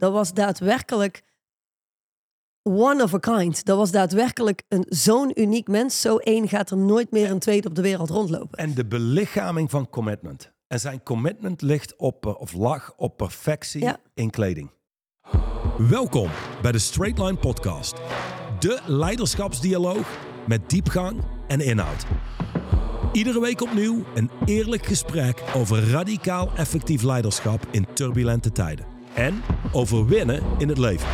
dat was daadwerkelijk one of a kind. Dat was daadwerkelijk een zo'n uniek mens. Zo één gaat er nooit meer een tweede op de wereld rondlopen. En de belichaming van commitment. En zijn commitment ligt op, eh, of lag op perfectie Ja. in kleding. Welkom bij de Straight Line Podcast. De leiderschapsdialoog met diepgang en inhoud. Iedere week opnieuw een eerlijk gesprek over radicaal effectief leiderschap in turbulente tijden. En over winnen in het leven.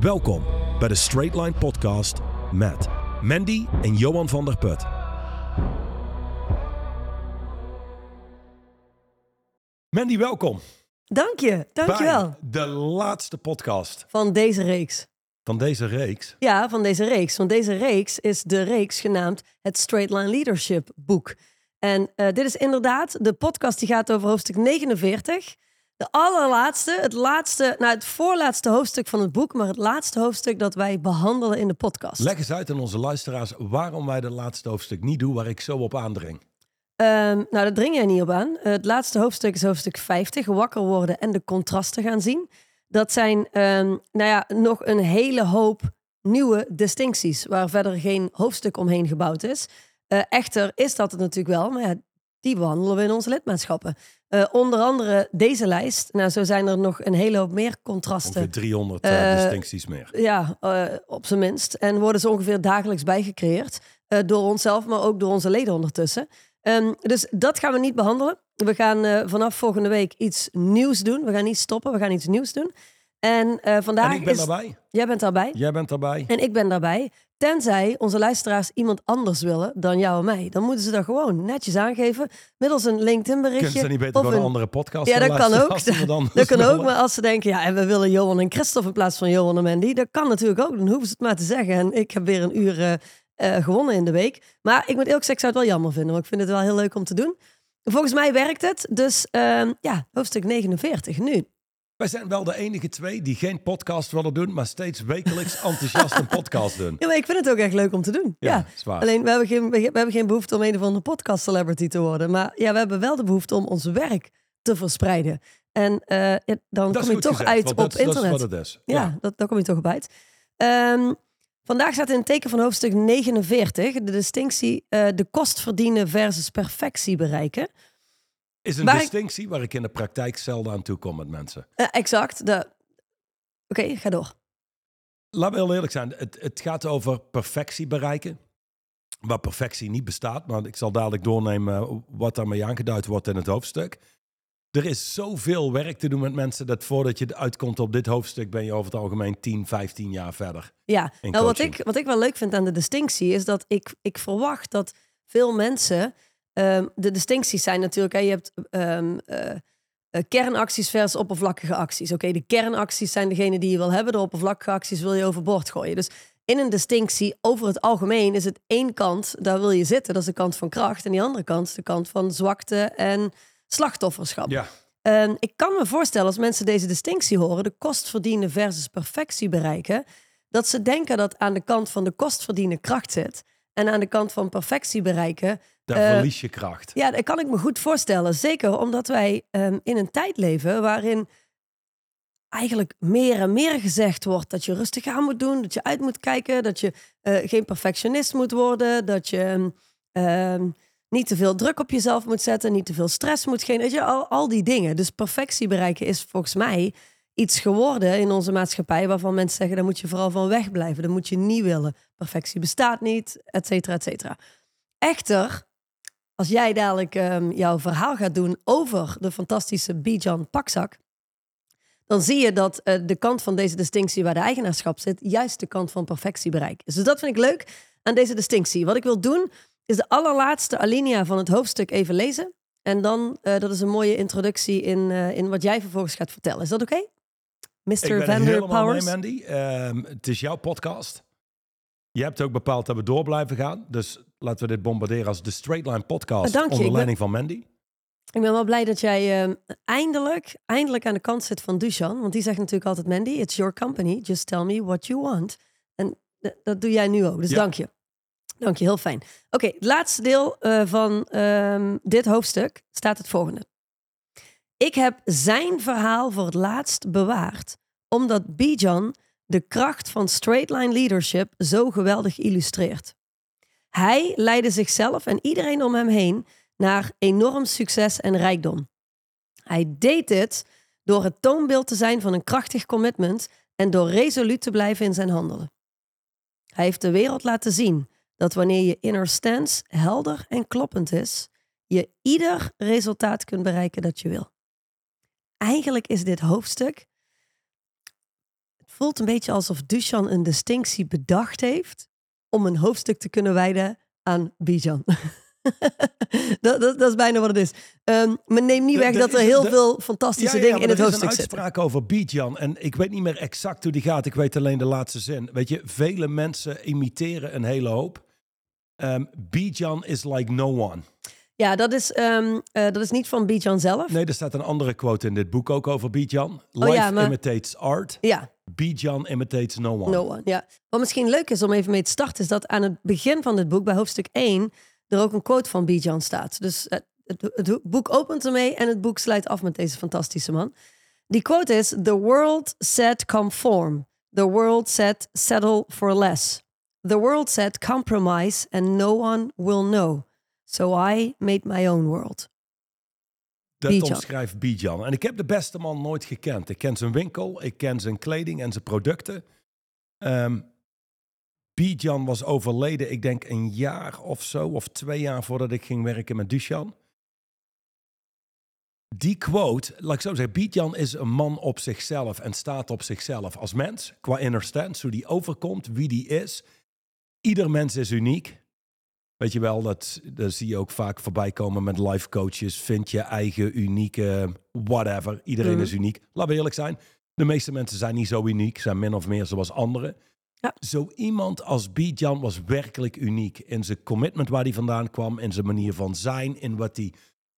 Welkom bij de Straight Line Podcast met Mandy en Johan van der Put. Mandy, welkom. Dank je, dank je wel. De laatste podcast Van deze reeks. van deze reeks. Ja, van deze reeks. Want deze reeks is de reeks genaamd het Straight Line Leadership boek. En eh, dit is inderdaad de podcast die gaat over hoofdstuk 49. De allerlaatste, het laatste, nou het voorlaatste hoofdstuk van het boek, maar het laatste hoofdstuk dat wij behandelen in de podcast. Leg eens uit aan onze luisteraars waarom wij de laatste hoofdstuk niet doen waar ik zo op aandring. Ehm, nou, daar dring jij niet op aan. Het laatste hoofdstuk is hoofdstuk 50, wakker worden en de contrasten gaan zien. Dat zijn, ehm, nou ja, nog een hele hoop nieuwe distincties, waar verder geen hoofdstuk omheen gebouwd is. Eh, echter is dat het natuurlijk wel, maar ja, die behandelen we in onze lidmaatschappen. Eh, onder andere deze lijst. Nou, zo zijn er nog een hele hoop meer contrasten. Ongeveer 300 eh, Eh, distincties meer. Ja, op zijn minst. En worden ze ongeveer dagelijks bijgecreëerd. door onszelf, maar ook door onze leden ondertussen. Ehm, dus dat gaan we niet behandelen. We gaan vanaf volgende week iets nieuws doen. We gaan niet stoppen, we gaan iets nieuws doen. En eh, vandaag En ik ben is... daarbij. Jij bent daarbij. Jij bent daarbij. En ik ben daarbij. Tenzij onze luisteraars iemand anders willen dan jou en mij. Dan moeten ze dat gewoon netjes aangeven. Middels een LinkedIn Kunnen ze niet beter een een andere podcast ja, dat kan ook. Dat kan ook, maar als ze denken, ja, en we willen Johan en Christophe in plaats van Johan en Mandy, dat kan natuurlijk ook. Dan hoeven ze het maar te zeggen. En ik heb weer een uur eh, eh, gewonnen in de week. Maar ik moet eerlijk zeggen, ik zou het wel jammer vinden, want ik vind het wel heel leuk om te doen. Volgens mij werkt het. Dus ehm, ja, hoofdstuk 49 nu. Wij zijn wel de enige twee die geen podcast willen doen, maar steeds wekelijks enthousiast een podcast doen. Ja, maar ik vind het ook echt leuk om te doen. Ja, Ja. Alleen, we hebben, geen, we hebben geen behoefte om een of andere podcast celebrity te worden. Maar ja, we hebben wel de behoefte om ons werk te verspreiden. En eh, ja, dan Dat kom je toch gezegd, uit op dat, internet. Dat is wat het is. Ja, Dat, daar kom je toch op uit. Ehm, vandaag staat in het teken van hoofdstuk 49 de distinctie eh, de kost verdienen versus perfectie bereiken. Is een Waar ik- distinctie waar ik in de praktijk zelden aan toe kom met mensen. Eh, exact. de- Oké, ga door. Laat me heel eerlijk zijn. Het, het gaat over perfectie bereiken. Waar perfectie niet bestaat. Maar ik zal dadelijk doornemen wat daarmee aangeduid wordt in het hoofdstuk. Er is zoveel werk te doen met mensen dat voordat je uitkomt op dit hoofdstuk ben je over het algemeen 10, 15 jaar verder. Ja, nou, wat, ik, wat ik wel leuk vind aan de distinctie is dat ik, ik verwacht dat veel mensen. Ehm, de distincties zijn natuurlijk, hè, je hebt eh, kernacties versus oppervlakkige acties. Oké, de kernacties zijn degene die je wil hebben, de oppervlakkige acties wil je overboord gooien. Dus in een distinctie, over het algemeen, is het één kant, daar wil je zitten, dat is de kant van kracht. En die andere kant is de kant van zwakte en slachtofferschap. Ja. Ehm, ik kan me voorstellen als mensen deze distinctie horen, de kost verdienen versus perfectie bereiken, dat ze denken dat aan de kant van de kost verdienen kracht zit en aan de kant van perfectie bereiken. Daar Eh, verlies je kracht. Ja, dat kan ik me goed voorstellen. Zeker omdat wij ehm, in een tijd leven waarin eigenlijk meer en meer gezegd wordt dat je rustig aan moet doen, dat je uit moet kijken, dat je eh, geen perfectionist moet worden, dat je ehm, niet te veel druk op jezelf moet zetten, niet te veel stress moet geven, weet je, al, al die dingen. Dus perfectie bereiken is volgens mij iets geworden in onze maatschappij waarvan mensen zeggen, daar moet je vooral van wegblijven, dat moet je niet willen. Perfectie bestaat niet, et cetera, et cetera. Echter, als jij dadelijk ehm, jouw verhaal gaat doen over de fantastische Bijan Pakzak, dan zie je dat eh, de kant van deze distinctie waar de eigenaarschap zit, juist de kant van perfectie bereikt. is. Dus dat vind ik leuk aan deze distinctie. Wat ik wil doen, is de allerlaatste alinea van het hoofdstuk even lezen. En dan, eh, dat is een mooie introductie in, eh, in wat jij vervolgens gaat vertellen. Is dat oké? Mr. Ik ben er Vander helemaal Powers. mee, Mandy. Ehm, het is jouw podcast. Je hebt ook bepaald dat we door blijven gaan. Dus laten we dit bombarderen als de Straight Line podcast dank je. onder ben- leiding van Mandy. Ik ben wel blij dat jij ehm, eindelijk, eindelijk aan de kant zit van Dushan. Want die zegt natuurlijk altijd, Mandy, it's your company. Just tell me what you want. En dat doe jij nu ook. Dus Ja. dank je. Dank je, heel fijn. Oké, het laatste deel eh, van ehm, dit hoofdstuk staat het volgende. Ik heb zijn verhaal voor het laatst bewaard omdat Bijan de kracht van straight line leadership zo geweldig illustreert. Hij leidde zichzelf en iedereen om hem heen naar enorm succes en rijkdom. Hij deed dit door het toonbeeld te zijn van een krachtig commitment en door resoluut te blijven in zijn handelen. Hij heeft de wereld laten zien dat wanneer je inner stance helder en kloppend is, je ieder resultaat kunt bereiken dat je wil. Eigenlijk is dit hoofdstuk. Voelt een beetje alsof Dushan een distinctie bedacht heeft om een hoofdstuk te kunnen wijden aan Bijan. dat, dat, dat, is bijna wat het is. Um, maar neem niet weg dat er heel veel fantastische ja, ja, dingen in het hoofdstuk zitten. Er is een uitspraak over Bijan en ik weet niet meer exact hoe die gaat. Ik weet alleen de laatste zin. Weet je, vele mensen imiteren een hele hoop. Um, Bijan is like no one. Ja, dat is, um, uh, dat is niet van Bijan zelf. Nee, er staat een andere quote in dit boek ook over Bijan. Life oh, ja, maar... imitates art. Ja. Bijan imitates no one. No one, ja. Wat misschien leuk is om even mee te starten, is dat aan het begin van dit boek, bij hoofdstuk 1, er ook een quote van Bijan staat. Dus het, het, het boek opent ermee en het boek sluit af met deze fantastische man. Die quote is: The world said conform. The world said settle for less. The world said compromise and no one will know. So I made my own world. Dat Bijan. omschrijft Bijan. En ik heb de beste man nooit gekend. Ik ken zijn winkel, ik ken zijn kleding en zijn producten. Um, Bijan was overleden, ik denk een jaar of zo, of twee jaar voordat ik ging werken met Dushan. Die quote, laat ik zo zeggen, Bijan is een man op zichzelf en staat op zichzelf als mens, qua inner stance, hoe die overkomt, wie die is. Ieder mens is uniek. Weet je wel, dat, dat zie je ook vaak voorbij komen met life coaches. Vind je eigen unieke whatever. Iedereen Mhm. is uniek. Laten we eerlijk zijn. De meeste mensen zijn niet zo uniek, zijn min of meer zoals anderen. Ja. Zo iemand als Bijan was werkelijk uniek in zijn commitment waar hij vandaan kwam, in zijn manier van zijn, in wat hij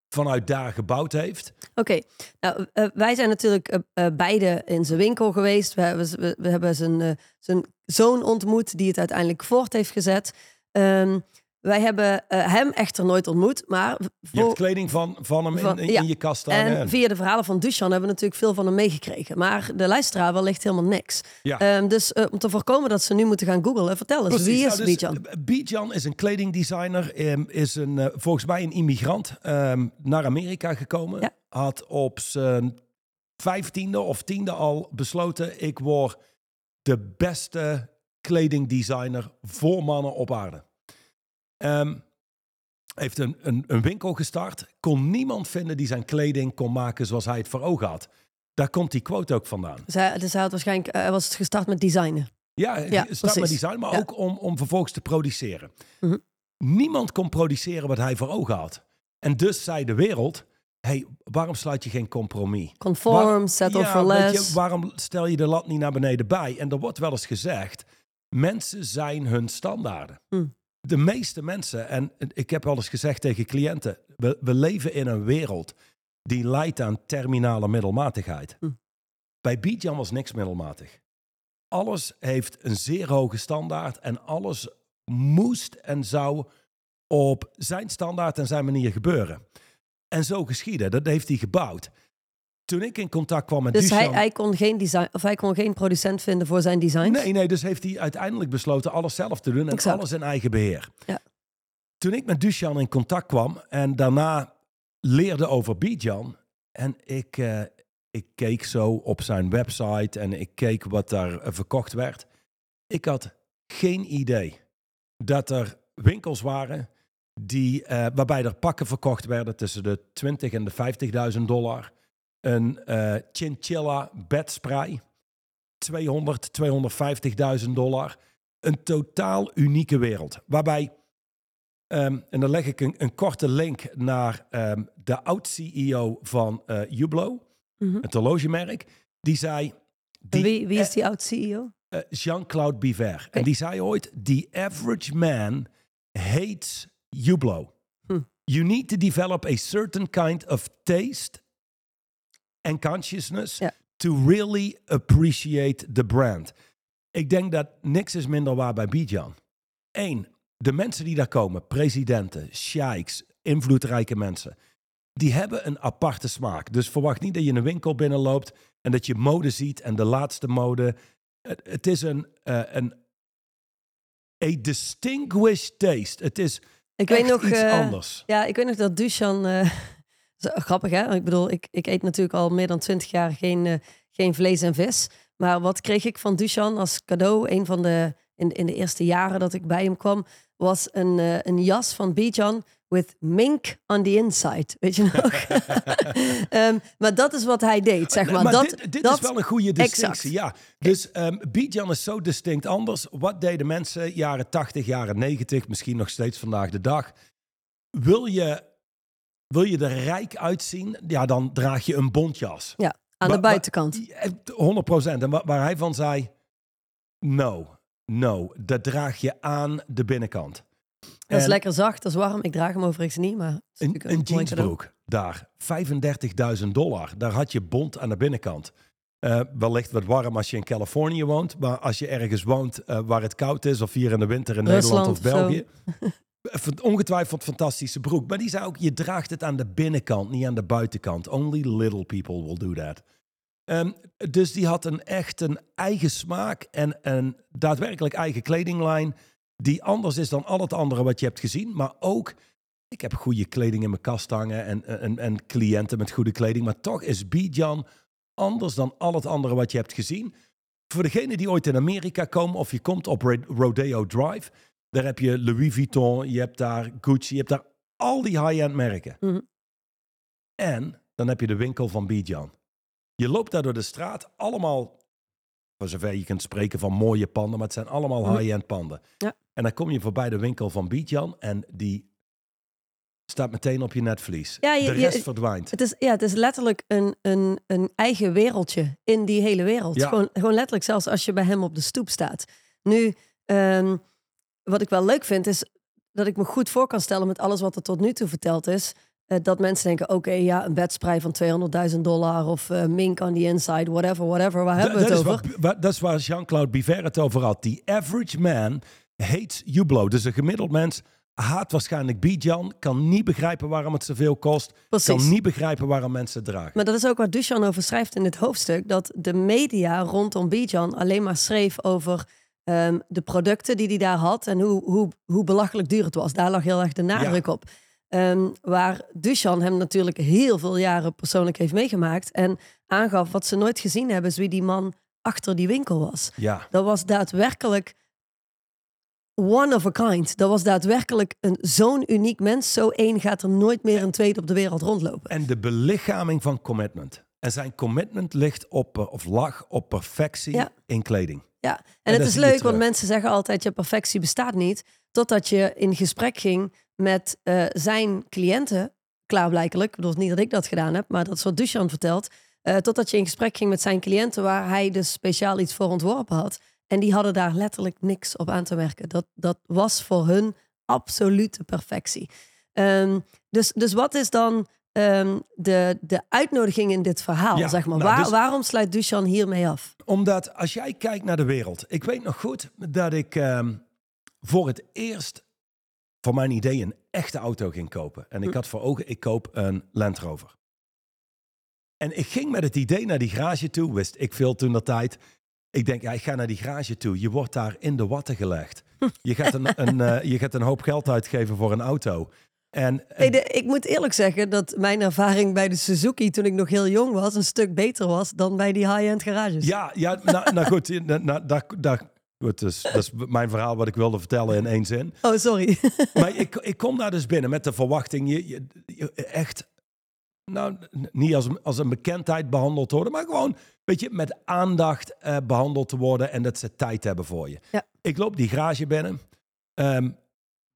vanuit daar gebouwd heeft. Oké, nou, uh, wij zijn natuurlijk uh, uh, beide in zijn winkel geweest. We hebben, we, we hebben zijn, eh, zijn zoon ontmoet die het uiteindelijk voort heeft gezet. Um, wij hebben uh, hem echter nooit ontmoet, maar... Je hebt kleding van, van hem van, in, in ja. je kast staan. En via de verhalen van Dushan hebben we natuurlijk veel van hem meegekregen. Maar de luisteraar wellicht helemaal niks. Ja. Um, dus uh, om te voorkomen dat ze nu moeten gaan googlen, vertel eens, wie is nou, dus, Bijan? Bijan is een kledingdesigner, um, is een, uh, volgens mij een immigrant um, naar Amerika gekomen. Ja. Had op zijn vijftiende of tiende al besloten, ik word de beste kledingdesigner voor mannen op aarde. Um, heeft een, een, een, winkel gestart. Kon niemand vinden die zijn kleding kon maken zoals hij het voor ogen had. Daar komt die quote ook vandaan. Dus hij, dus hij had waarschijnlijk uh, was gestart met designen. Ja, ja start met design, maar ja. ook om, om vervolgens te produceren. Mm -hmm. Niemand kon produceren wat hij voor ogen had. En dus zei de wereld, hey, waarom sluit je geen compromis? Conform, settle ja, for less. Je, waarom stel je de lat niet naar beneden bij? En er wordt wel eens gezegd, mensen zijn hun standaarden. Mm. De meeste mensen, en ik heb wel eens gezegd tegen cliënten, we, we leven in een wereld die leidt aan terminale middelmatigheid. Mm. Bij Bijan was niks middelmatig. Alles heeft een zeer hoge standaard en alles moest en zou op zijn standaard en zijn manier gebeuren. En zo geschieden, dat heeft hij gebouwd. Toen ik in contact kwam met dus Duchamp... hij, hij, kon geen design, of hij kon geen producent vinden voor zijn design? Nee, nee, dus heeft hij uiteindelijk besloten alles zelf te doen en exact. alles in eigen beheer. Ja. Toen ik met Duchamp in contact kwam en daarna leerde over Bijan en ik, uh, ik keek zo op zijn website en ik keek wat daar uh, verkocht werd. Ik had geen idee dat er winkels waren die, uh, waarbij er pakken verkocht werden tussen de 20 en de 50.000 dollar. Een uh, chinchilla bedspray, 200, 250.000 dollar. Een totaal unieke wereld. Waarbij, um, en dan leg ik een, een korte link naar um, de oud-CEO van uh, Mhm. mm -hmm. het horlogemerk. Die zei... Die, wie, wie, is die oud-CEO? Uh, Jean-Claude Biver. Okay. En die zei ooit, the average man hates Hublot. Hm. You need to develop a certain kind of taste and consciousness ja. to really appreciate the brand. Ik denk dat niks is minder waar bij Bijan. Eén, de mensen die daar komen, presidenten, sheiks, invloedrijke mensen, die hebben een aparte smaak. Dus verwacht niet dat je in een winkel binnenloopt En dat je mode ziet en de laatste mode. Het, is een, eh, een a distinguished taste. Het is Ik weet nog, iets eh, anders. ja, ik weet nog dat Dusan, eh, grappig hè, ik bedoel, ik, ik eet natuurlijk al meer dan twintig jaar geen, eh, geen vlees en vis. Maar wat kreeg ik van Dusan als cadeau? Een van de, in, in de eerste jaren dat ik bij hem kwam, was een, eh, een jas van Bijan with mink on the inside. Weet je nog? Ehm, maar dat is wat hij deed, zeg maar. dat, dit, dit dat, is wel een goede distinctie, exact. ja. Dus um, Bijan is zo distinct anders. Wat deden mensen jaren 80, jaren 90, misschien nog steeds vandaag de dag? Wil je, wil je er rijk uitzien? Ja, dan draag je een bontjas. Ja, aan de buitenkant. Ja, 100 procent. En wa- waar hij van zei, no, no, dat draag je aan de binnenkant. Dat is En lekker zacht, dat is warm. Ik draag hem overigens niet, maar... Een, een jeansbroek, daar, 35.000 dollar. Daar had je bont aan de binnenkant. Eh, wellicht wat warm als je in Californië woont. Maar als je ergens woont eh, waar het koud is, of hier in de winter in Rusland Nederland of zo. Ongetwijfeld fantastische broek. Maar die zei ook, je draagt het aan de binnenkant, niet aan de buitenkant. Only little people will do that. Ehm, dus die had een echt een eigen smaak en een daadwerkelijk eigen kledinglijn. Die anders is dan al het andere wat je hebt gezien. Maar ook, ik heb goede kleding in mijn kast hangen en, en, en cliënten met goede kleding. Maar toch is Bijan anders dan al het andere wat je hebt gezien. Voor degenen die ooit in Amerika komen of je komt op Ro- Rodeo Drive. Daar heb je Louis Vuitton, je hebt daar Gucci, je hebt daar al die high-end merken. Mhm. En dan heb je de winkel van Bijan. Je loopt daar door de straat, allemaal, voor zover je kunt spreken van mooie panden, maar het zijn allemaal Mhm. high-end panden. Ja. En dan kom je voorbij de winkel van Bijan en die staat meteen op je netvlies. Ja, je- de je- rest verdwijnt. Het is, ja, het is letterlijk een, een, een eigen wereldje in die hele wereld. Ja. Gewoon, gewoon letterlijk, zelfs als je bij hem op de stoep staat. Nu, ehm, wat ik wel leuk vind, is dat ik me goed voor kan stellen met alles wat er tot nu toe verteld is. eh, dat mensen denken, oké, ja, een bedspray van 200.000 dollar of eh, mink on the inside, whatever, whatever. Waar hebben we het over? dat is waar Jean-Claude Biver het over had. The average man hates Hublot. Dus een gemiddeld mens haat waarschijnlijk Bijan, kan niet begrijpen waarom het zoveel kost, Precies. kan niet begrijpen waarom mensen het dragen. Maar dat is ook wat Duchan over schrijft in dit hoofdstuk. Dat de media rondom Bijan alleen maar schreef over ehm, de producten die hij daar had. En hoe, hoe, hoe belachelijk duur het was. Daar lag heel erg de nadruk op. Ehm, waar Duchan hem natuurlijk heel veel jaren persoonlijk heeft meegemaakt. En aangaf wat ze nooit gezien hebben. Is wie die man achter die winkel was. Ja, Dat was daadwerkelijk one of a kind. Dat was daadwerkelijk een zo'n uniek mens. Zo één gaat er nooit meer een tweede op de wereld rondlopen. en de belichaming van commitment. En zijn commitment ligt op, eh, of lag op perfectie Ja. in kleding. Ja, en, dat het is leuk, want mensen zeggen altijd: je perfectie bestaat niet. Totdat je in gesprek ging met eh, zijn cliënten, klaarblijkelijk. Ik bedoel niet dat ik dat gedaan heb, maar dat is wat Duchan vertelt. Eh, totdat je in gesprek ging met zijn cliënten, waar hij dus speciaal iets voor ontworpen had. En die hadden daar letterlijk niks op aan te merken. Dat, dat was voor hun absolute perfectie. Ehm, dus, dus wat is dan ehm, de, de uitnodiging in dit verhaal? Ja, zeg maar? nou, Waar, dus- waarom sluit Duchan hiermee af? Omdat als jij kijkt naar de wereld. Ik weet nog goed dat ik ehm, voor het eerst voor mijn idee een echte auto ging kopen. En ik Hm. had voor ogen, ik koop een Land Rover. En ik ging met het idee naar die garage toe. Wist ik veel toen dat tijd. Ik denk, ja, ik ga naar die garage toe. Je wordt daar in de watten gelegd. Je gaat een, een, eh, je gaat een hoop geld uitgeven voor een auto. En, Nee, de- ik moet eerlijk zeggen dat mijn ervaring bij de Suzuki toen ik nog heel jong was, een stuk beter was dan bij die high-end garages. Ja, ja nou, nou goed, daar, daar, goed dus, dat is mijn verhaal wat ik wilde vertellen in één zin. Oh, sorry. Maar ik, ik kom daar dus binnen met de verwachting, je, je, je echt, nou, niet als, een- als een bekendheid behandeld worden, maar gewoon, weet je, met aandacht eh, behandeld te worden en dat ze tijd hebben voor je. Ja. Ik loop die garage binnen, Ehm,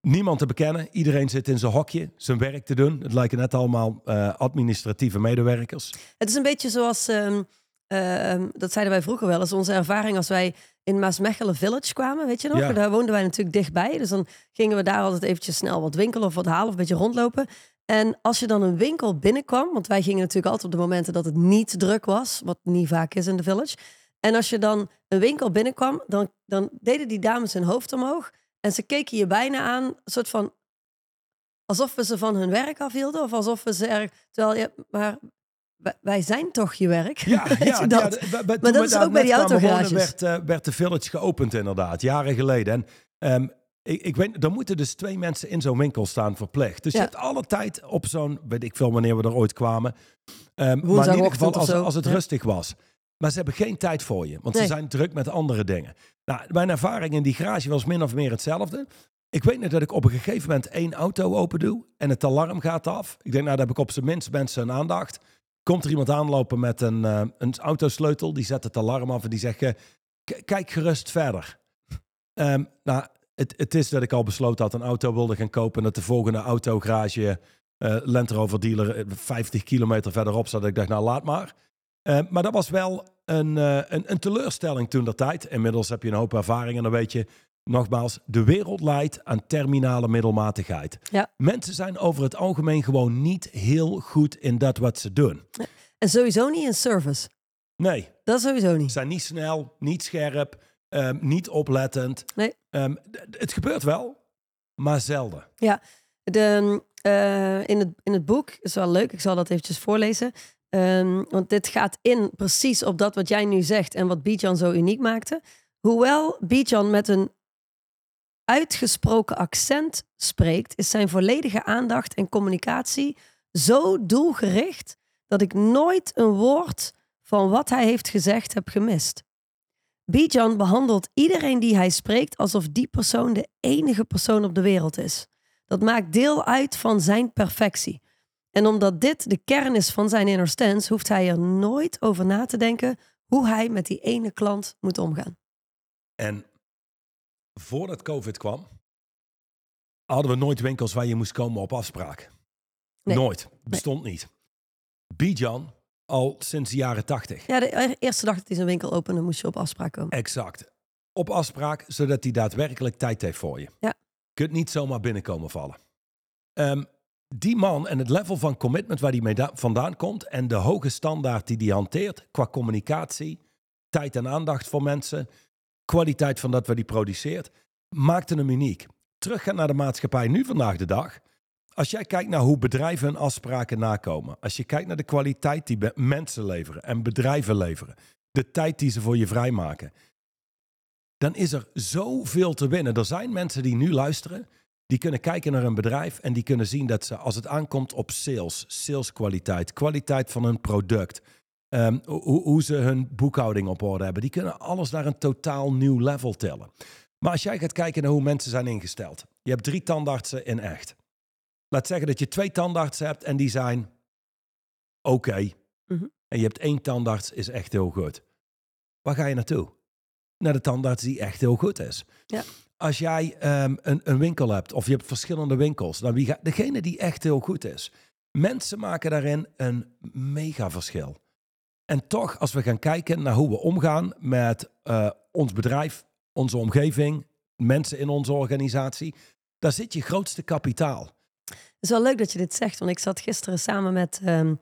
niemand te bekennen, iedereen zit in zijn hokje, zijn werk te doen. Het lijken net allemaal eh, administratieve medewerkers. Het is een beetje zoals, ehm, ehm, dat zeiden wij vroeger wel eens, onze ervaring als wij in Maasmechelen Village kwamen, weet je nog? Ja. Daar woonden wij natuurlijk dichtbij. Dus dan gingen we daar altijd eventjes snel wat winkelen of wat halen of een beetje rondlopen. En als je dan een winkel binnenkwam, want wij gingen natuurlijk altijd op de momenten dat het niet druk was, wat niet vaak is in de Village. En als je dan een winkel binnenkwam, dan, dan deden die dames hun hoofd omhoog en ze keken je bijna aan, een soort van alsof we ze van hun werk afhielden of alsof we ze er, terwijl je, maar wij- zijn toch je werk? Ja, ja, dat? ja, Maar dat is ook bij die autogarages. werd, eh, werd de Village geopend inderdaad, jaren geleden. En ehm, ik, ik weet, er moeten dus twee mensen in zo'n winkel staan verplicht. Dus Ja. je hebt alle tijd op zo'n, weet ik veel wanneer we er ooit kwamen. Ehm, maar in ieder geval als, als het Ja. rustig was. Maar ze hebben geen tijd voor je, want Nee. ze zijn druk met andere dingen. Nou, mijn ervaring in die garage was min of meer hetzelfde. Ik weet nog dat ik op een gegeven moment één auto open doe en het alarm gaat af. Ik denk, nou, daar heb ik op zijn minst mensen een aandacht. Komt er iemand aanlopen met een, eh, een autosleutel, die zet het alarm af en die zegt, eh, "K- kijk gerust verder. Ehm, nou, het, het is dat ik al besloten had een auto wilde gaan kopen en dat de volgende autogarage, eh Land Rover dealer, eh, 50 kilometer verderop zat. Ik dacht, nou laat maar. Eh, maar dat was wel een, eh, een, een teleurstelling toen dat tijd. Inmiddels heb je een hoop ervaring en dan weet je, nogmaals, de wereld leidt aan terminale middelmatigheid. Ja. Mensen zijn over het algemeen gewoon niet heel goed in dat wat ze doen. En sowieso niet in service. Nee, Dat sowieso ze niet. zijn niet snel, niet scherp, ehm, niet oplettend. Nee. Ehm, het gebeurt wel, maar zelden. De, eh, in, het, in het boek, is wel leuk, ik zal dat eventjes voorlezen. Ehm, want dit gaat in precies op dat wat jij nu zegt en wat Bijan zo uniek maakte. Hoewel Bijan met een uitgesproken accent spreekt, is zijn volledige aandacht en communicatie zo doelgericht dat ik nooit een woord van wat hij heeft gezegd heb gemist. Bijan behandelt iedereen die hij spreekt alsof die persoon de enige persoon op de wereld is. Dat maakt deel uit van zijn perfectie. En omdat dit de kern is van zijn inner stance, hoeft hij er nooit over na te denken hoe hij met die ene klant moet omgaan. En voordat COVID kwam, hadden we nooit winkels waar je moest komen op afspraak. Nee. Nooit. Bestond niet. Bijan al sinds de jaren tachtig. Ja, de e- eerste dag dat hij zijn winkel opende, moest je op afspraak komen. Exact. Op afspraak, zodat hij daadwerkelijk tijd heeft voor je. Ja. Je kunt niet zomaar binnenkomen vallen. Ehm, die man en het level van commitment waar hij mee da- vandaan komt en de hoge standaard die hij hanteert qua communicatie, tijd en aandacht voor mensen, kwaliteit van dat wat hij produceert, maakte hem uniek. Teruggaan naar de maatschappij nu vandaag de dag. Als jij kijkt naar hoe bedrijven hun afspraken nakomen, als je kijkt naar de kwaliteit die mensen leveren en bedrijven leveren, de tijd die ze voor je vrijmaken, dan is er zoveel te winnen. Er zijn mensen die nu luisteren, die kunnen kijken naar een bedrijf en die kunnen zien dat ze, als het aankomt op sales, saleskwaliteit, kwaliteit van hun product, ehm, hoe, hoe ze hun boekhouding op orde hebben, die kunnen alles naar een totaal nieuw level tellen. Maar als jij gaat kijken naar hoe mensen zijn ingesteld, je hebt drie tandartsen in echt. Laat zeggen dat je twee tandartsen hebt en die zijn oké. Mhm. En je hebt één tandarts, is echt heel goed. Waar ga je naartoe? Naar de tandarts die echt heel goed is. Ja. Als jij ehm, een, een winkel hebt, of je hebt verschillende winkels, dan wie degene die echt heel goed is. Mensen maken daarin een mega verschil. En toch, als we gaan kijken naar hoe we omgaan met eh, ons bedrijf, onze omgeving, mensen in onze organisatie, daar zit je grootste kapitaal. Het is wel leuk dat je dit zegt, want ik zat gisteren samen met ehm,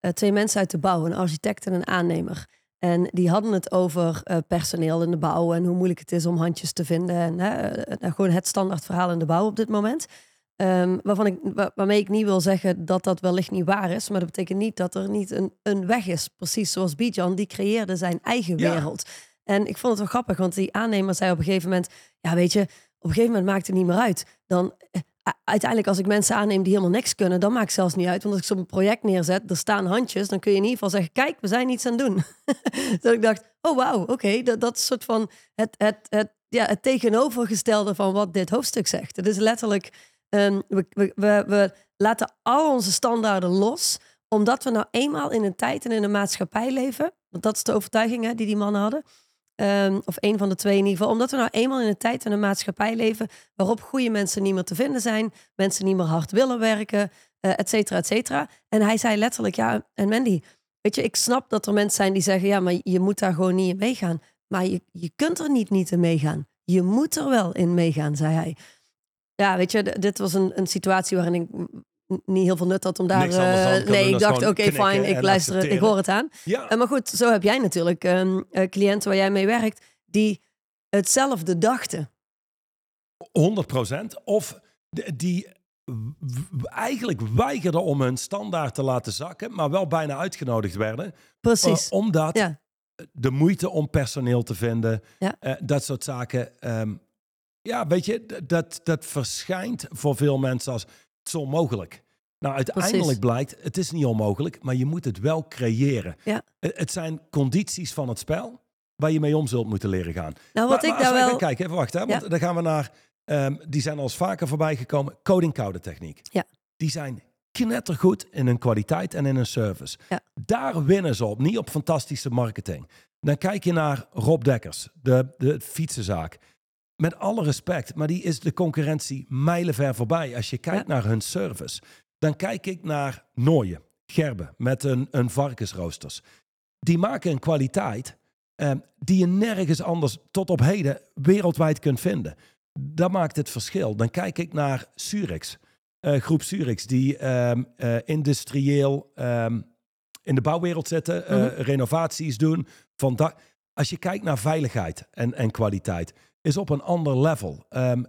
eh, twee mensen uit de bouw, een architect en een aannemer. En die hadden het over eh, personeel in de bouw en hoe moeilijk het is om handjes te vinden. En hè, eh, nou, gewoon het standaard verhaal in de bouw op dit moment. Ehm, waarvan ik, wa- waarmee ik niet wil zeggen dat dat wellicht niet waar is. Maar dat betekent niet dat er niet een, een weg is. Precies zoals Bijan, die creëerde zijn eigen Ja. wereld. En ik vond het wel grappig, want die aannemer zei op een gegeven moment... Ja, weet je, op een gegeven moment maakt het niet meer uit. Dan, eh, uiteindelijk als ik mensen aanneem die helemaal niks kunnen... dan maakt het zelfs niet uit. Want als ik zo'n project neerzet, er staan handjes... dan kun je in ieder geval zeggen, kijk, we zijn iets aan het doen. dat ik dacht, oh wauw, oké. dat, dat is soort van het, het, het, ja, het tegenovergestelde van wat dit hoofdstuk zegt. Het is letterlijk, ehm, we, we, we, we laten al onze standaarden los... omdat we nou eenmaal in een tijd en in een maatschappij leven... want dat is de overtuiging hè, die die mannen hadden... Ehm, of een van de twee in ieder geval. Omdat we nou eenmaal in een tijd en een maatschappij leven waarop goede mensen niet meer te vinden zijn, mensen niet meer hard willen werken, eh et cetera, et cetera. En hij zei letterlijk, ja, en Mandy, weet je, ik snap dat er mensen zijn die zeggen, ja, maar je moet daar gewoon niet in meegaan. Maar je, je kunt er niet niet in meegaan. Je moet er wel in meegaan, zei hij. Ja, weet je, dit was een, een situatie waarin ik niet heel veel nut had om daar... Eh, nee, ik dacht, oké, knikken fine, ik luister ik hoor het aan. Ja, Eh, maar goed, zo heb jij natuurlijk ehm, eh, cliënten waar jij mee werkt die hetzelfde dachten. 100% Of die eigenlijk weigerden om hun standaard te laten zakken, maar wel bijna uitgenodigd werden. Precies. Omdat ja. de moeite om personeel te vinden, Ja. dat soort zaken. ehm, ja, weet je, dat, dat verschijnt voor veel mensen als is onmogelijk. Nou, uiteindelijk Precies. blijkt, het is niet onmogelijk, maar je moet het wel creëren. Ja. Het, het zijn condities van het spel waar je mee om zult moeten leren gaan. Nou, wat Maar- ik daar wel... kijken, even wachten, hè, want Ja. dan gaan we naar, ehm, die zijn al eens vaker voorbij gekomen, coding-koude techniek. Ja. Die zijn knettergoed in hun kwaliteit en in hun service. Ja. Daar winnen ze op, niet op fantastische marketing. Dan kijk je naar Rob Dekkers, de, de fietsenzaak. Met alle respect, maar die is de concurrentie mijlenver voorbij. Als je kijkt naar hun service, dan kijk ik naar Nooien, Gerben, met een, een varkensroosters. Die maken een kwaliteit eh, die je nergens anders tot op heden wereldwijd kunt vinden. Dat maakt het verschil. Dan kijk ik naar Surix, eh, groep Surix, die ehm, eh, industrieel ehm, in de bouwwereld zitten, eh, Mhm. renovaties doen. Van Als je kijkt naar veiligheid en, en kwaliteit, is op een ander level. Ehm,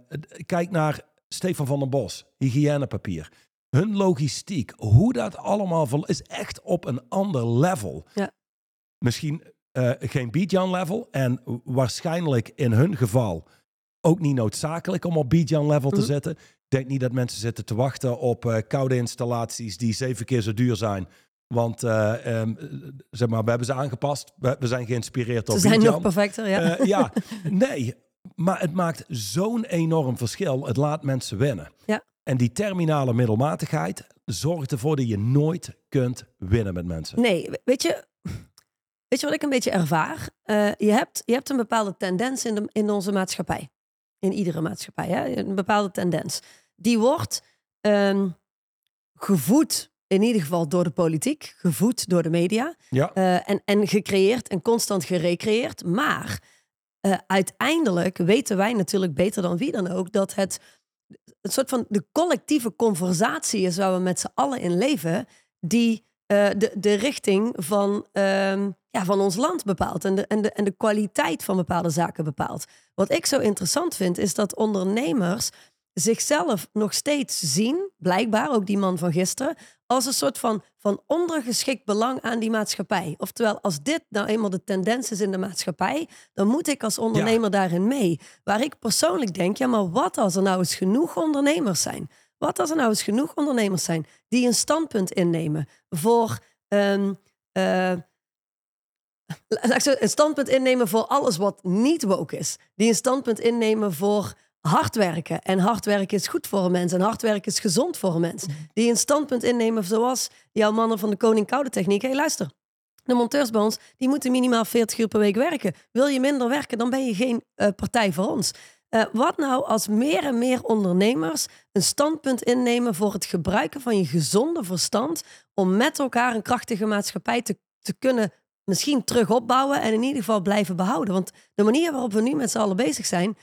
kijk naar Stefan van den Bos, hygiënepapier. Hun logistiek, hoe dat allemaal is echt op een ander level. Ja. Misschien eh, geen Bijan level en waarschijnlijk in hun geval ook niet noodzakelijk om op Bijan level te Mhm. zetten. Ik denk niet dat mensen zitten te wachten op eh, koude installaties die zeven keer zo duur zijn. Want eh, ehm, zeg maar, we hebben ze aangepast. We, we zijn geïnspireerd Ze op zijn Bijan. nog perfecter, ja. Eh, ja, nee. Maar het maakt zo'n enorm verschil. Het laat mensen winnen. Ja. En die terminale middelmatigheid zorgt ervoor dat je nooit kunt winnen met mensen. Nee, we- weet je, weet je wat ik een beetje ervaar? Eh, je, hebt, je hebt een bepaalde tendens in, de, in onze maatschappij. In iedere maatschappij, hè? een bepaalde tendens. Die wordt ehm, gevoed, in ieder geval door de politiek, gevoed door de media. Ja, eh, en, en gecreëerd en constant gerecreëerd. Maar eh, uiteindelijk weten wij natuurlijk beter dan wie dan ook dat het een soort van de collectieve conversatie is waar we met z'n allen in leven, die eh, de, de richting van, ehm, ja, van ons land bepaalt en de, en, de, en de kwaliteit van bepaalde zaken bepaalt. Wat ik zo interessant vind, is dat ondernemers zichzelf nog steeds zien, blijkbaar ook die man van gisteren, als een soort van, van ondergeschikt belang aan die maatschappij. Oftewel, als dit nou eenmaal de tendens is in de maatschappij, dan moet ik als ondernemer daarin mee. Waar ik persoonlijk denk, ja, maar wat als er nou eens genoeg ondernemers zijn? Wat als er nou eens genoeg ondernemers zijn die een standpunt innemen voor ik zo, een standpunt innemen voor alles wat niet woke is. Die een standpunt innemen voor hard werken. En hard werken is goed voor een mens. En hard werken is gezond voor een mens. Die een standpunt innemen zoals jouw mannen van de Koning Koude Techniek. Hé, hey, luister. De monteurs bij ons, die moeten minimaal 40 uur per week werken. Wil je minder werken, dan ben je geen eh, partij voor ons. Eh, wat nou als meer en meer ondernemers een standpunt innemen voor het gebruiken van je gezonde verstand om met elkaar een krachtige maatschappij te, te kunnen misschien terug opbouwen en in ieder geval blijven behouden. Want de manier waarop we nu met z'n allen bezig zijn,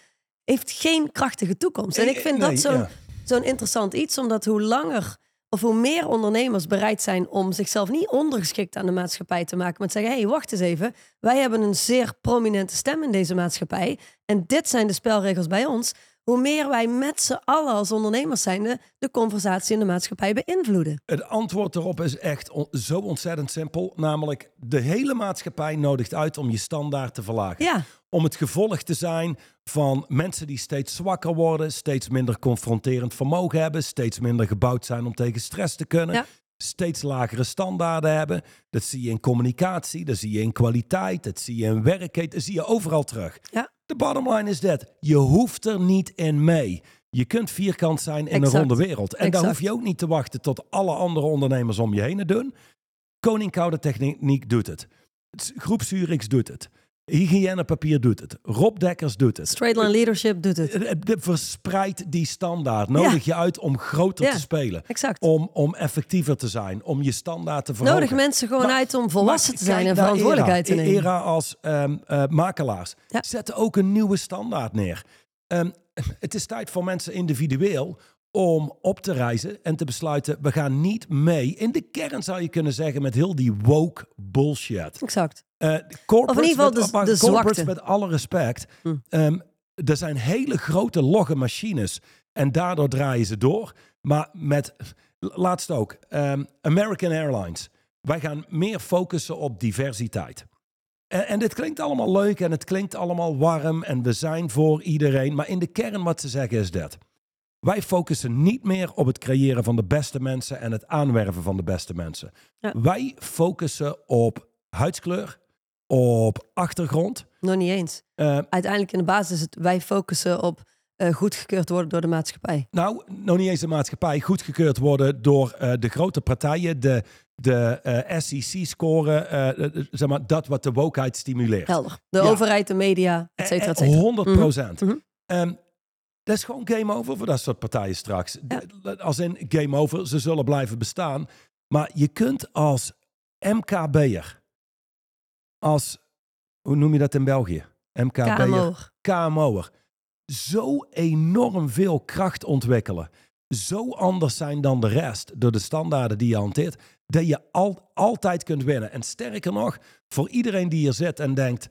heeft geen krachtige toekomst. En ik vind Nee, dat zo'n ja. zo'n interessant iets, omdat hoe langer of hoe meer ondernemers bereid zijn om zichzelf niet ondergeschikt aan de maatschappij te maken, maar te zeggen: hé, hey, wacht eens even, wij hebben een zeer prominente stem in deze maatschappij en dit zijn de spelregels bij ons. Hoe meer wij met z'n allen als ondernemers zijn, de, de conversatie in de maatschappij beïnvloeden. Het antwoord erop is echt on- zo ontzettend simpel. Namelijk, de hele maatschappij nodigt uit om je standaard te verlagen. Ja, Om het gevolg te zijn van mensen die steeds zwakker worden, steeds minder confronterend vermogen hebben, steeds minder gebouwd zijn om tegen stress te kunnen. Ja. Steeds lagere standaarden hebben. Dat zie je in communicatie, dat zie je in kwaliteit, dat zie je in werkheid, dat zie je overal terug. Ja. De bottom line is dat je hoeft er niet in mee. Je kunt vierkant zijn in Exact. een ronde wereld. En daar hoef je ook niet te wachten tot alle andere ondernemers om je heen het doen. Koning Koude Techniek doet het. Groep Zurich doet het. Hygiënepapier doet het. Rob Dekkers doet het. Straight Line Leadership doet het. Eh, de- Verspreid die standaard. Nodig je uit om groter Ja. te spelen. Exact. Om, om effectiever te zijn. Om je standaard te verhogen. Nodig mensen gewoon Maar- uit om volwassen te zijn en verantwoordelijkheid te nemen. Era als ehm, eh, makelaars. Ja. Zetten ook een nieuwe standaard neer. Ehm, het is tijd voor mensen individueel om op te reizen en te besluiten, we gaan niet mee. In de kern zou je kunnen zeggen met heel die woke bullshit. Exact. Corporates Of in ieder geval met, de- maar de corporates zwakte. met alle respect. Hm. ehm, er zijn hele grote logge machines en daardoor draaien ze door. Maar met, laatst ook, ehm, American Airlines. Wij gaan meer focussen op diversiteit. En, en dit klinkt allemaal leuk en het klinkt allemaal warm en we zijn voor iedereen. Maar in de kern wat ze zeggen is dat. Wij focussen niet meer op het creëren van de beste mensen en het aanwerven van de beste mensen. Ja. Wij focussen op huidskleur, op achtergrond. Nog niet eens. Eh, Uiteindelijk in de basis is het wij focussen op eh goedgekeurd worden door de maatschappij. nou, nog niet eens de maatschappij goedgekeurd worden door eh, de grote partijen, de, de SEC-scoren, eh, zeg maar, dat wat de wokeheid stimuleert. Helder. De Ja. overheid, de media, et cetera, et Eh, cetera. 100 procent. Ehm, dat is gewoon game over voor dat soort partijen straks. Als in game over, ze zullen blijven bestaan. Maar je kunt als MKB'er, als, hoe noem je dat in België? MKB'er, KMO. KMO'er, zo enorm veel kracht ontwikkelen. Zo anders zijn dan de rest door de standaarden die je hanteert. Dat je al, altijd kunt winnen. En sterker nog, voor iedereen die hier zit en denkt...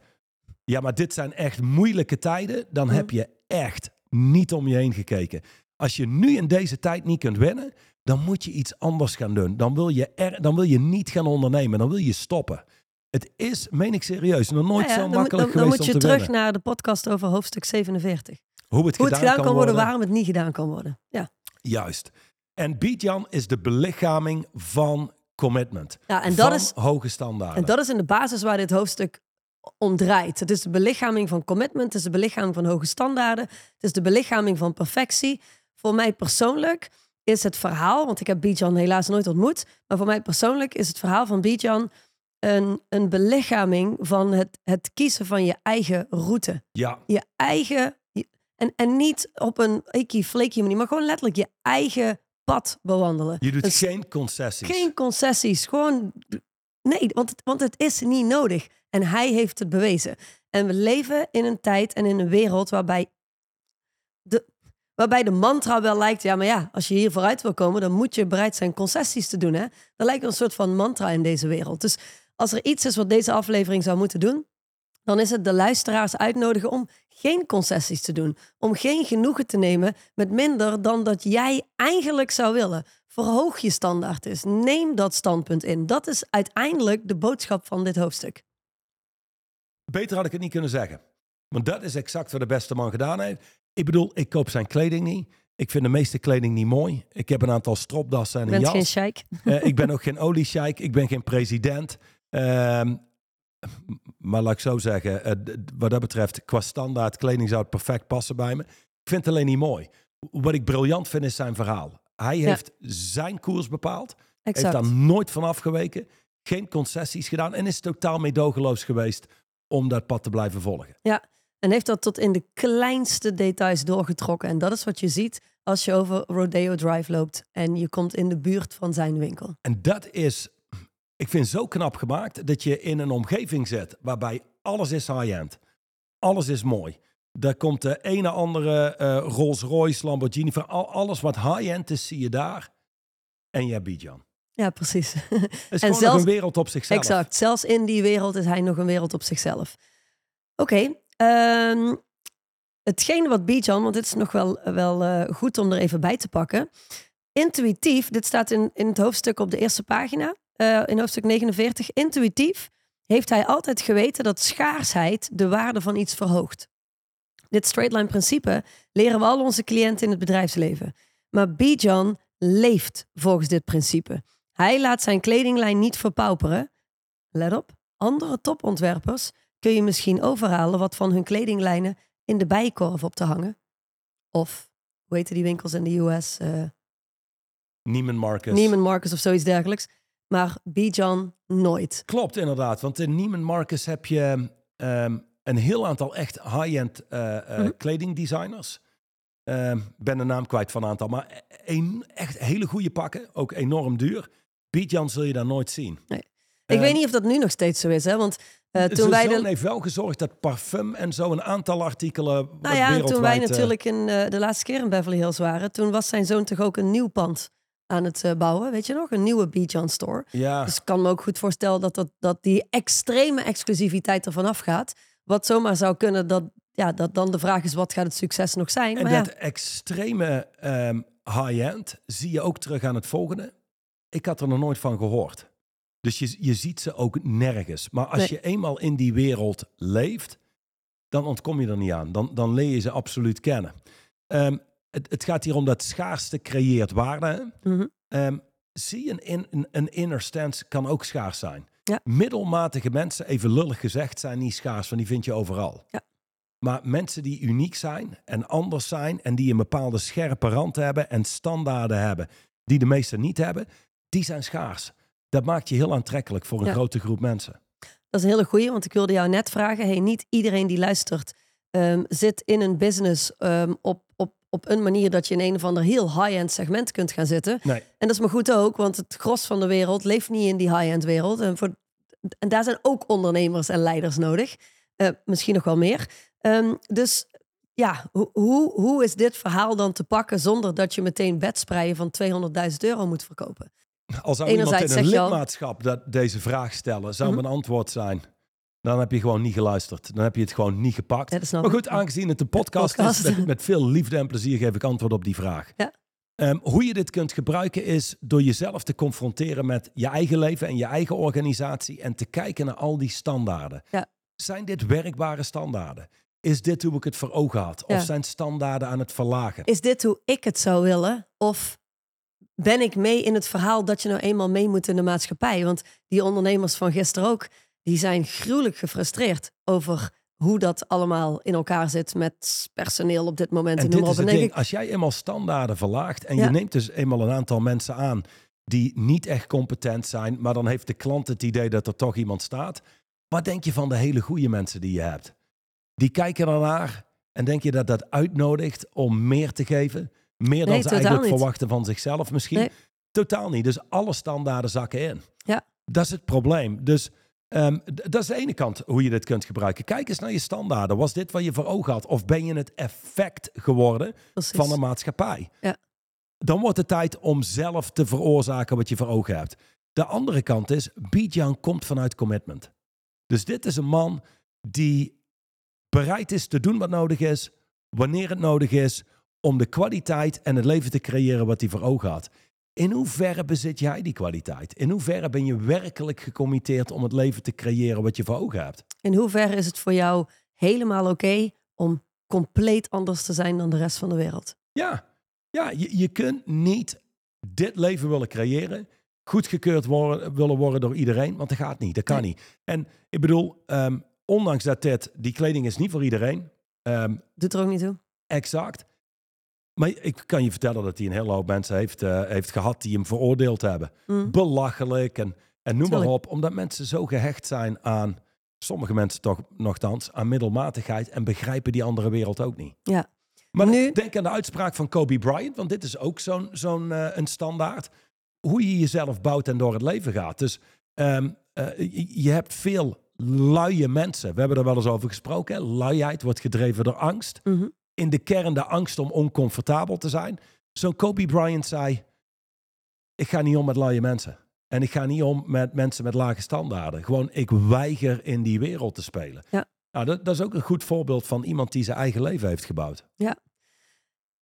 Ja, maar dit zijn echt moeilijke tijden. Dan heb je echt niet om je heen gekeken. Als je nu in deze tijd niet kunt winnen... dan moet je iets anders gaan doen. Dan wil je, er, dan wil je niet gaan ondernemen. Dan wil je stoppen. Het is, meen ik serieus, nog nooit Nou ja, zo dan, makkelijk dan, dan geweest moet je terug winnen. naar de podcast over hoofdstuk 47. Hoe het Hoe gedaan, het gedaan kan worden, worden. waarom het niet gedaan kan worden. Ja, Juist. En Bijan is de belichaming van commitment. ja en, van dat is, hoge standaarden. en dat is in de basis waar dit hoofdstuk om draait. Het is de belichaming van commitment, het is de belichaming van hoge standaarden, het is de belichaming van perfectie. Voor mij persoonlijk is het verhaal, want ik heb Bijan helaas nooit ontmoet, maar voor mij persoonlijk is het verhaal van Bijan een, een belichaming van het, het kiezen van je eigen route. Ja, je eigen. En, en niet op een ikkie flaky manier, maar gewoon letterlijk je eigen pad bewandelen. je doet Dus geen concessies. geen concessies. Gewoon. Nee, want het, want het is niet nodig. En hij heeft het bewezen. En we leven in een tijd en in een wereld waarbij de, waarbij de mantra wel lijkt: ja, maar ja, als je hier vooruit wil komen, dan moet je bereid zijn concessies te doen. Hè? Dat lijkt een soort van mantra in deze wereld. Dus als er iets is wat deze aflevering zou moeten doen, dan is het de luisteraars uitnodigen om geen concessies te doen. Om geen genoegen te nemen met minder dan dat jij eigenlijk zou willen. Verhoog je standaard is. Neem dat standpunt in. Dat is uiteindelijk de boodschap van dit hoofdstuk. Beter had ik het niet kunnen zeggen. Want dat is exact wat de beste man gedaan heeft. Ik bedoel, ik koop zijn kleding niet. Ik vind de meeste kleding niet mooi. Ik heb een aantal stropdassen en een jas. geen sheik. Eh, ik ben ook geen oliesjeik. Ik ben geen president. Ehm, maar laat ik zo zeggen, eh, wat dat betreft, qua standaard kleding zou het perfect passen bij me. Ik vind het alleen niet mooi. Wat ik briljant vind is zijn verhaal. Hij Ja. heeft zijn koers bepaald. Heeft Exact. daar nooit van afgeweken. Geen concessies gedaan. En is totaal meedogenloos geweest om dat pad te blijven volgen. En heeft dat tot in de kleinste details doorgetrokken. En dat is wat je ziet als je over Rodeo Drive loopt en je komt in de buurt van zijn winkel. En dat is, ik vind zo knap gemaakt dat je in een omgeving zit waarbij alles is high-end. Alles is mooi. Daar komt de ene andere eh, Rolls Royce, Lamborghini, van al, alles wat high-end is, zie je daar. En je hebt Bijan. Ja, precies. Het is En zelfs- een wereld op zichzelf. Exact. Zelfs in die wereld is hij nog een wereld op zichzelf. Oké. ehm, hetgene wat Bijan, want dit is nog wel, wel eh, goed om er even bij te pakken. Intuïtief, dit staat in, in het hoofdstuk op de eerste pagina, eh, in hoofdstuk 49. Intuïtief heeft hij altijd geweten dat schaarsheid de waarde van iets verhoogt. Dit straight line principe leren we al onze cliënten in het bedrijfsleven. Maar Bijan leeft volgens dit principe. Hij laat zijn kledinglijn niet verpauperen. Let op, andere topontwerpers kun je misschien overhalen wat van hun kledinglijnen in de bijenkorf op te hangen. Of, hoe heten die winkels in de US? eh Neiman Marcus. Neiman Marcus of zoiets dergelijks. Maar Bijan nooit. Klopt inderdaad, want in Neiman Marcus heb je ehm, een heel aantal echt high-end eh, Mhm. kledingdesigners. Ehm, ben de naam kwijt van een aantal, maar een, echt hele goede pakken, ook enorm duur. Bijan zul je daar nooit zien. Ik Eh, weet niet of dat nu nog steeds zo is, hè? Want eh, toen wij zoon de, heeft wel gezorgd dat parfum en zo een aantal artikelen. nou ja, toen wij eh, natuurlijk in, eh, de laatste keer in Beverly Hills waren, toen was zijn zoon toch ook een nieuw pand aan het bouwen, weet je nog? Een nieuwe Bijan store. ja, Dus ik kan me ook goed voorstellen dat, dat, dat die extreme exclusiviteit ervan afgaat. Wat zomaar zou kunnen dat, ja, dat dan de vraag is, wat gaat het succes nog zijn? en Maar ja, dat extreme ehm, high-end zie je ook terug aan het volgende. Ik had er nog nooit van gehoord. Dus je, je ziet ze ook nergens. Maar als Nee. je eenmaal in die wereld leeft, dan ontkom je er niet aan. Dan, dan leer je ze absoluut kennen. Ehm, het, het gaat hier om dat schaarste creëert waarde. Mhm. Ehm, zie je, een, in, een, een inner stance kan ook schaars zijn. Ja. Middelmatige mensen, even lullig gezegd, zijn niet schaars, want die vind je overal. Ja. Maar mensen die uniek zijn en anders zijn en die een bepaalde scherpe rand hebben en standaarden hebben die de meesten niet hebben, die zijn schaars. Dat maakt je heel aantrekkelijk voor een Ja. grote groep mensen. Dat is een hele goeie, want ik wilde jou net vragen. Hey, niet iedereen die luistert ehm, zit in een business ehm, op, op, op een manier dat je in een of ander heel high-end segment kunt gaan zitten. Nee, En dat is maar goed ook, want het gros van de wereld leeft niet in die high-end wereld. En, voor, en daar zijn ook ondernemers en leiders nodig. Eh, misschien nog wel meer. Ehm, dus ja, ho- hoe, hoe is dit verhaal dan te pakken zonder dat je meteen bedspreien van 200.000 euro moet verkopen? Als zou iemand in een lidmaatschap dat deze vraag stellen, zou Mhm. mijn antwoord zijn. Dan heb je gewoon niet geluisterd. Dan heb je het gewoon niet gepakt. Ja, Maar ik. goed, aangezien het een podcast, Podcast. is, met, met veel liefde en plezier geef ik antwoord op die vraag. Ja. Ehm, hoe je dit kunt gebruiken is door jezelf te confronteren met je eigen leven en je eigen organisatie en te kijken naar al die standaarden. Ja. Zijn dit werkbare standaarden? Is dit hoe ik het voor ogen had? Of zijn standaarden aan het verlagen? Is dit hoe ik het zou willen? Of ben ik mee in het verhaal dat je nou eenmaal mee moet in de maatschappij? Want die ondernemers van gisteren ook, die zijn gruwelijk gefrustreerd over hoe dat allemaal in elkaar zit met personeel op dit moment. En En dit is het ding, ik, als jij eenmaal standaarden verlaagt en Ja. je neemt dus eenmaal een aantal mensen aan die niet echt competent zijn, maar dan heeft de klant het idee dat er toch iemand staat. Wat denk je van de hele goede mensen die je hebt? Die kijken ernaar en denk je dat dat uitnodigt om meer te geven? Meer dan Nee, ze eigenlijk niet. verwachten van zichzelf misschien? Nee. Totaal niet. Dus alle standaarden zakken in. Ja. Dat is het probleem. Dus ehm, dat is de ene kant hoe je dit kunt gebruiken. Kijk eens naar je standaarden. Was dit wat je voor ogen had? Of ben je het effect geworden precies. van een maatschappij. Ja. Dan wordt het tijd om zelf te veroorzaken wat je voor ogen hebt. De andere kant is, Bijan komt vanuit commitment. Dus dit is een man die bereid is te doen wat nodig is, wanneer het nodig is, om de kwaliteit en het leven te creëren wat hij voor ogen had. In hoeverre bezit jij die kwaliteit? In hoeverre ben je werkelijk gecommitteerd om het leven te creëren wat je voor ogen hebt? In hoeverre is het voor jou helemaal oké om compleet anders te zijn dan de rest van de wereld? Ja, ja je, je kunt niet dit leven willen creëren, goedgekeurd worden, willen worden door iedereen, want dat gaat niet, dat kan Nee. niet. En ik bedoel, ehm, ondanks dat dit, die kleding is niet voor iedereen, ehm, Doet er ook niet toe. exact. Maar ik kan je vertellen dat hij een hele hoop mensen heeft, eh, heeft gehad die hem veroordeeld hebben. Mm. Belachelijk en, en noem maar op, omdat mensen zo gehecht zijn aan, sommige mensen toch nogthans, aan middelmatigheid en begrijpen die andere wereld ook niet. Ja. Maar Nu- denk aan de uitspraak van Kobe Bryant, want dit is ook zo'n zo'n eh, een standaard. Hoe je jezelf bouwt en door het leven gaat. Dus ehm, eh, je, hebt veel luie mensen. We hebben er wel eens over gesproken. Hè? Luiheid wordt gedreven door angst. Mhm. In de kern de angst om oncomfortabel te zijn. Zo'n Kobe Bryant zei, ik ga niet om met luie mensen. En ik ga niet om met mensen met lage standaarden. Gewoon, ik weiger in die wereld te spelen. Ja. Nou, dat, dat is ook een goed voorbeeld van iemand die zijn eigen leven heeft gebouwd.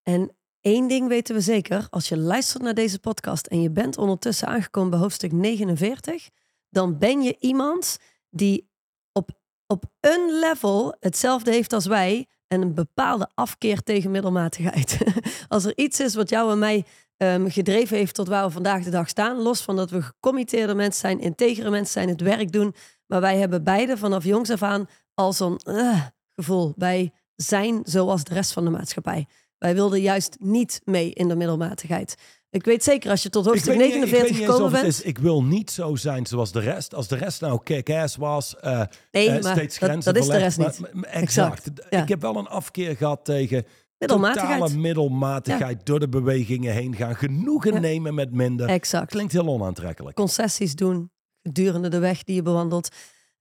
En één ding weten we zeker. Als je luistert naar deze podcast en je bent ondertussen aangekomen bij hoofdstuk 49, dan ben je iemand die op, op een level hetzelfde heeft als wij en een bepaalde afkeer tegen middelmatigheid. als er iets is wat jou en mij ehm, gedreven heeft tot waar we vandaag de dag staan, los van dat we gecommitteerde mensen zijn, integere mensen zijn, het werk doen, maar wij hebben beide vanaf jongs af aan al zo'n eh, gevoel bij zijn zoals de rest van de maatschappij. Wij wilden juist niet mee in de middelmatigheid. Ik weet zeker, als je tot hoofdstuk ik weet niet- ik 49 weet niet eens gekomen bent... is, ik wil niet zo zijn zoals de rest. Als de rest nou kick-ass was, eh, nee, maar steeds dat, grenzen dat is de rest niet. maar- exact. ja. Ik heb wel een afkeer gehad tegen Middelmatigheid. totale middelmatigheid door de bewegingen heen gaan. Genoegen Ja. nemen met minder. Exact. Klinkt heel onaantrekkelijk. Concessies doen gedurende de weg die je bewandelt.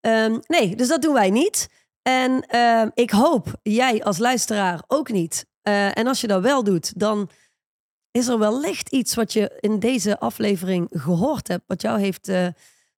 Ehm, nee, dus dat doen wij niet. En ehm, ik hoop jij als luisteraar ook niet. Eh, en als je dat wel doet, dan is er wellicht iets wat je in deze aflevering gehoord hebt, wat jou heeft eh,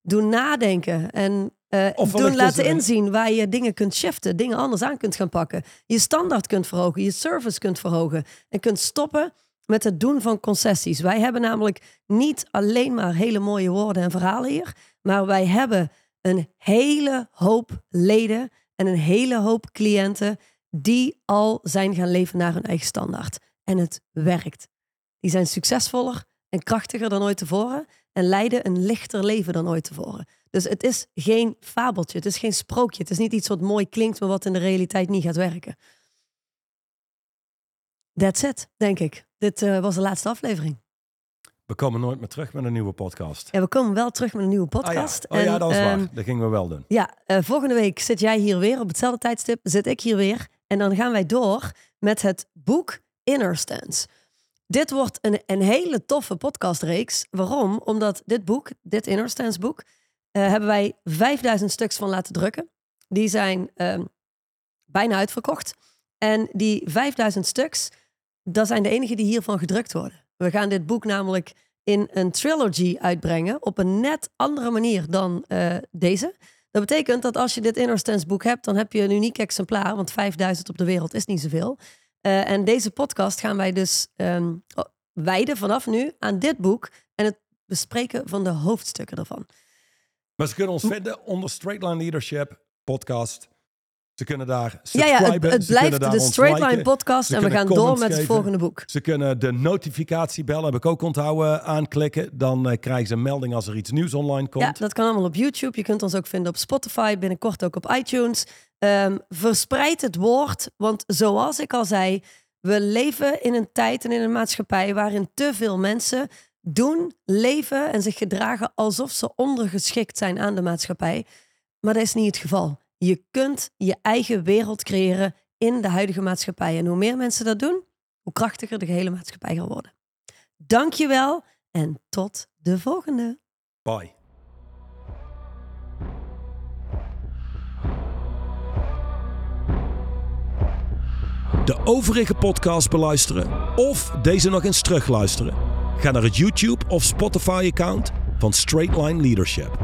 doen nadenken en eh, doen is laten inzien waar je dingen kunt shiften, dingen anders aan kunt gaan pakken, je standaard kunt verhogen, je service kunt verhogen en kunt stoppen met het doen van concessies. Wij hebben namelijk niet alleen maar hele mooie woorden en verhalen hier, maar wij hebben een hele hoop leden en een hele hoop cliënten die al zijn gaan leven naar hun eigen standaard. En het werkt. Die zijn succesvoller en krachtiger dan ooit tevoren en leiden een lichter leven dan ooit tevoren. Dus het is geen fabeltje, het is geen sprookje, het is niet iets wat mooi klinkt, maar wat in de realiteit niet gaat werken. That's it, denk ik. Dit uh, was de laatste aflevering. We komen nooit meer terug met een nieuwe podcast. Ja, we komen wel terug met een nieuwe podcast. Ah, ja. Oh en, ja, dat is waar. Ehm, dat gingen we wel doen. Ja, uh, volgende week zit jij hier weer op hetzelfde tijdstip. Zit ik hier weer. En dan gaan wij door met het boek Inner Stance. Dit wordt een, een hele toffe podcastreeks. Waarom? Omdat dit boek, dit Inner Stance boek, uh, hebben wij 5000 stuks van laten drukken. Die zijn uh, bijna uitverkocht. En die 5000 stuks, dat zijn de enige die hiervan gedrukt worden. We gaan dit boek namelijk in een trilogy uitbrengen op een net andere manier dan uh, deze. Dat betekent dat als je dit Inner Stance boek hebt, dan heb je een uniek exemplaar, want 5000 op de wereld is niet zoveel. Uh, en deze podcast gaan wij dus um, wijden vanaf nu aan dit boek en het bespreken van de hoofdstukken ervan. Maar ze kunnen ons vinden onder Straight Line Leadership podcast. Ze kunnen daar subscriben. Ja, ja het, het blijft de Straight Line podcast en we gaan door met het volgende boek. Ze kunnen de notificatiebel, heb ik ook onthouden, aanklikken. Dan uh, krijgen ze een melding als er iets nieuws online komt. Ja, dat kan allemaal op YouTube. Je kunt ons ook vinden op Spotify, binnenkort ook op iTunes. Um, verspreid het woord, want zoals ik al zei, we leven in een tijd en in een maatschappij waarin te veel mensen doen, leven en zich gedragen alsof ze ondergeschikt zijn aan de maatschappij. Maar dat is niet het geval. Je kunt je eigen wereld creëren in de huidige maatschappij. En hoe meer mensen dat doen, hoe krachtiger de gehele maatschappij gaat worden. Dankjewel en tot de volgende. Bye. De overige podcast beluisteren of deze nog eens terugluisteren. Ga naar het YouTube of Spotify account van Straightline Leadership.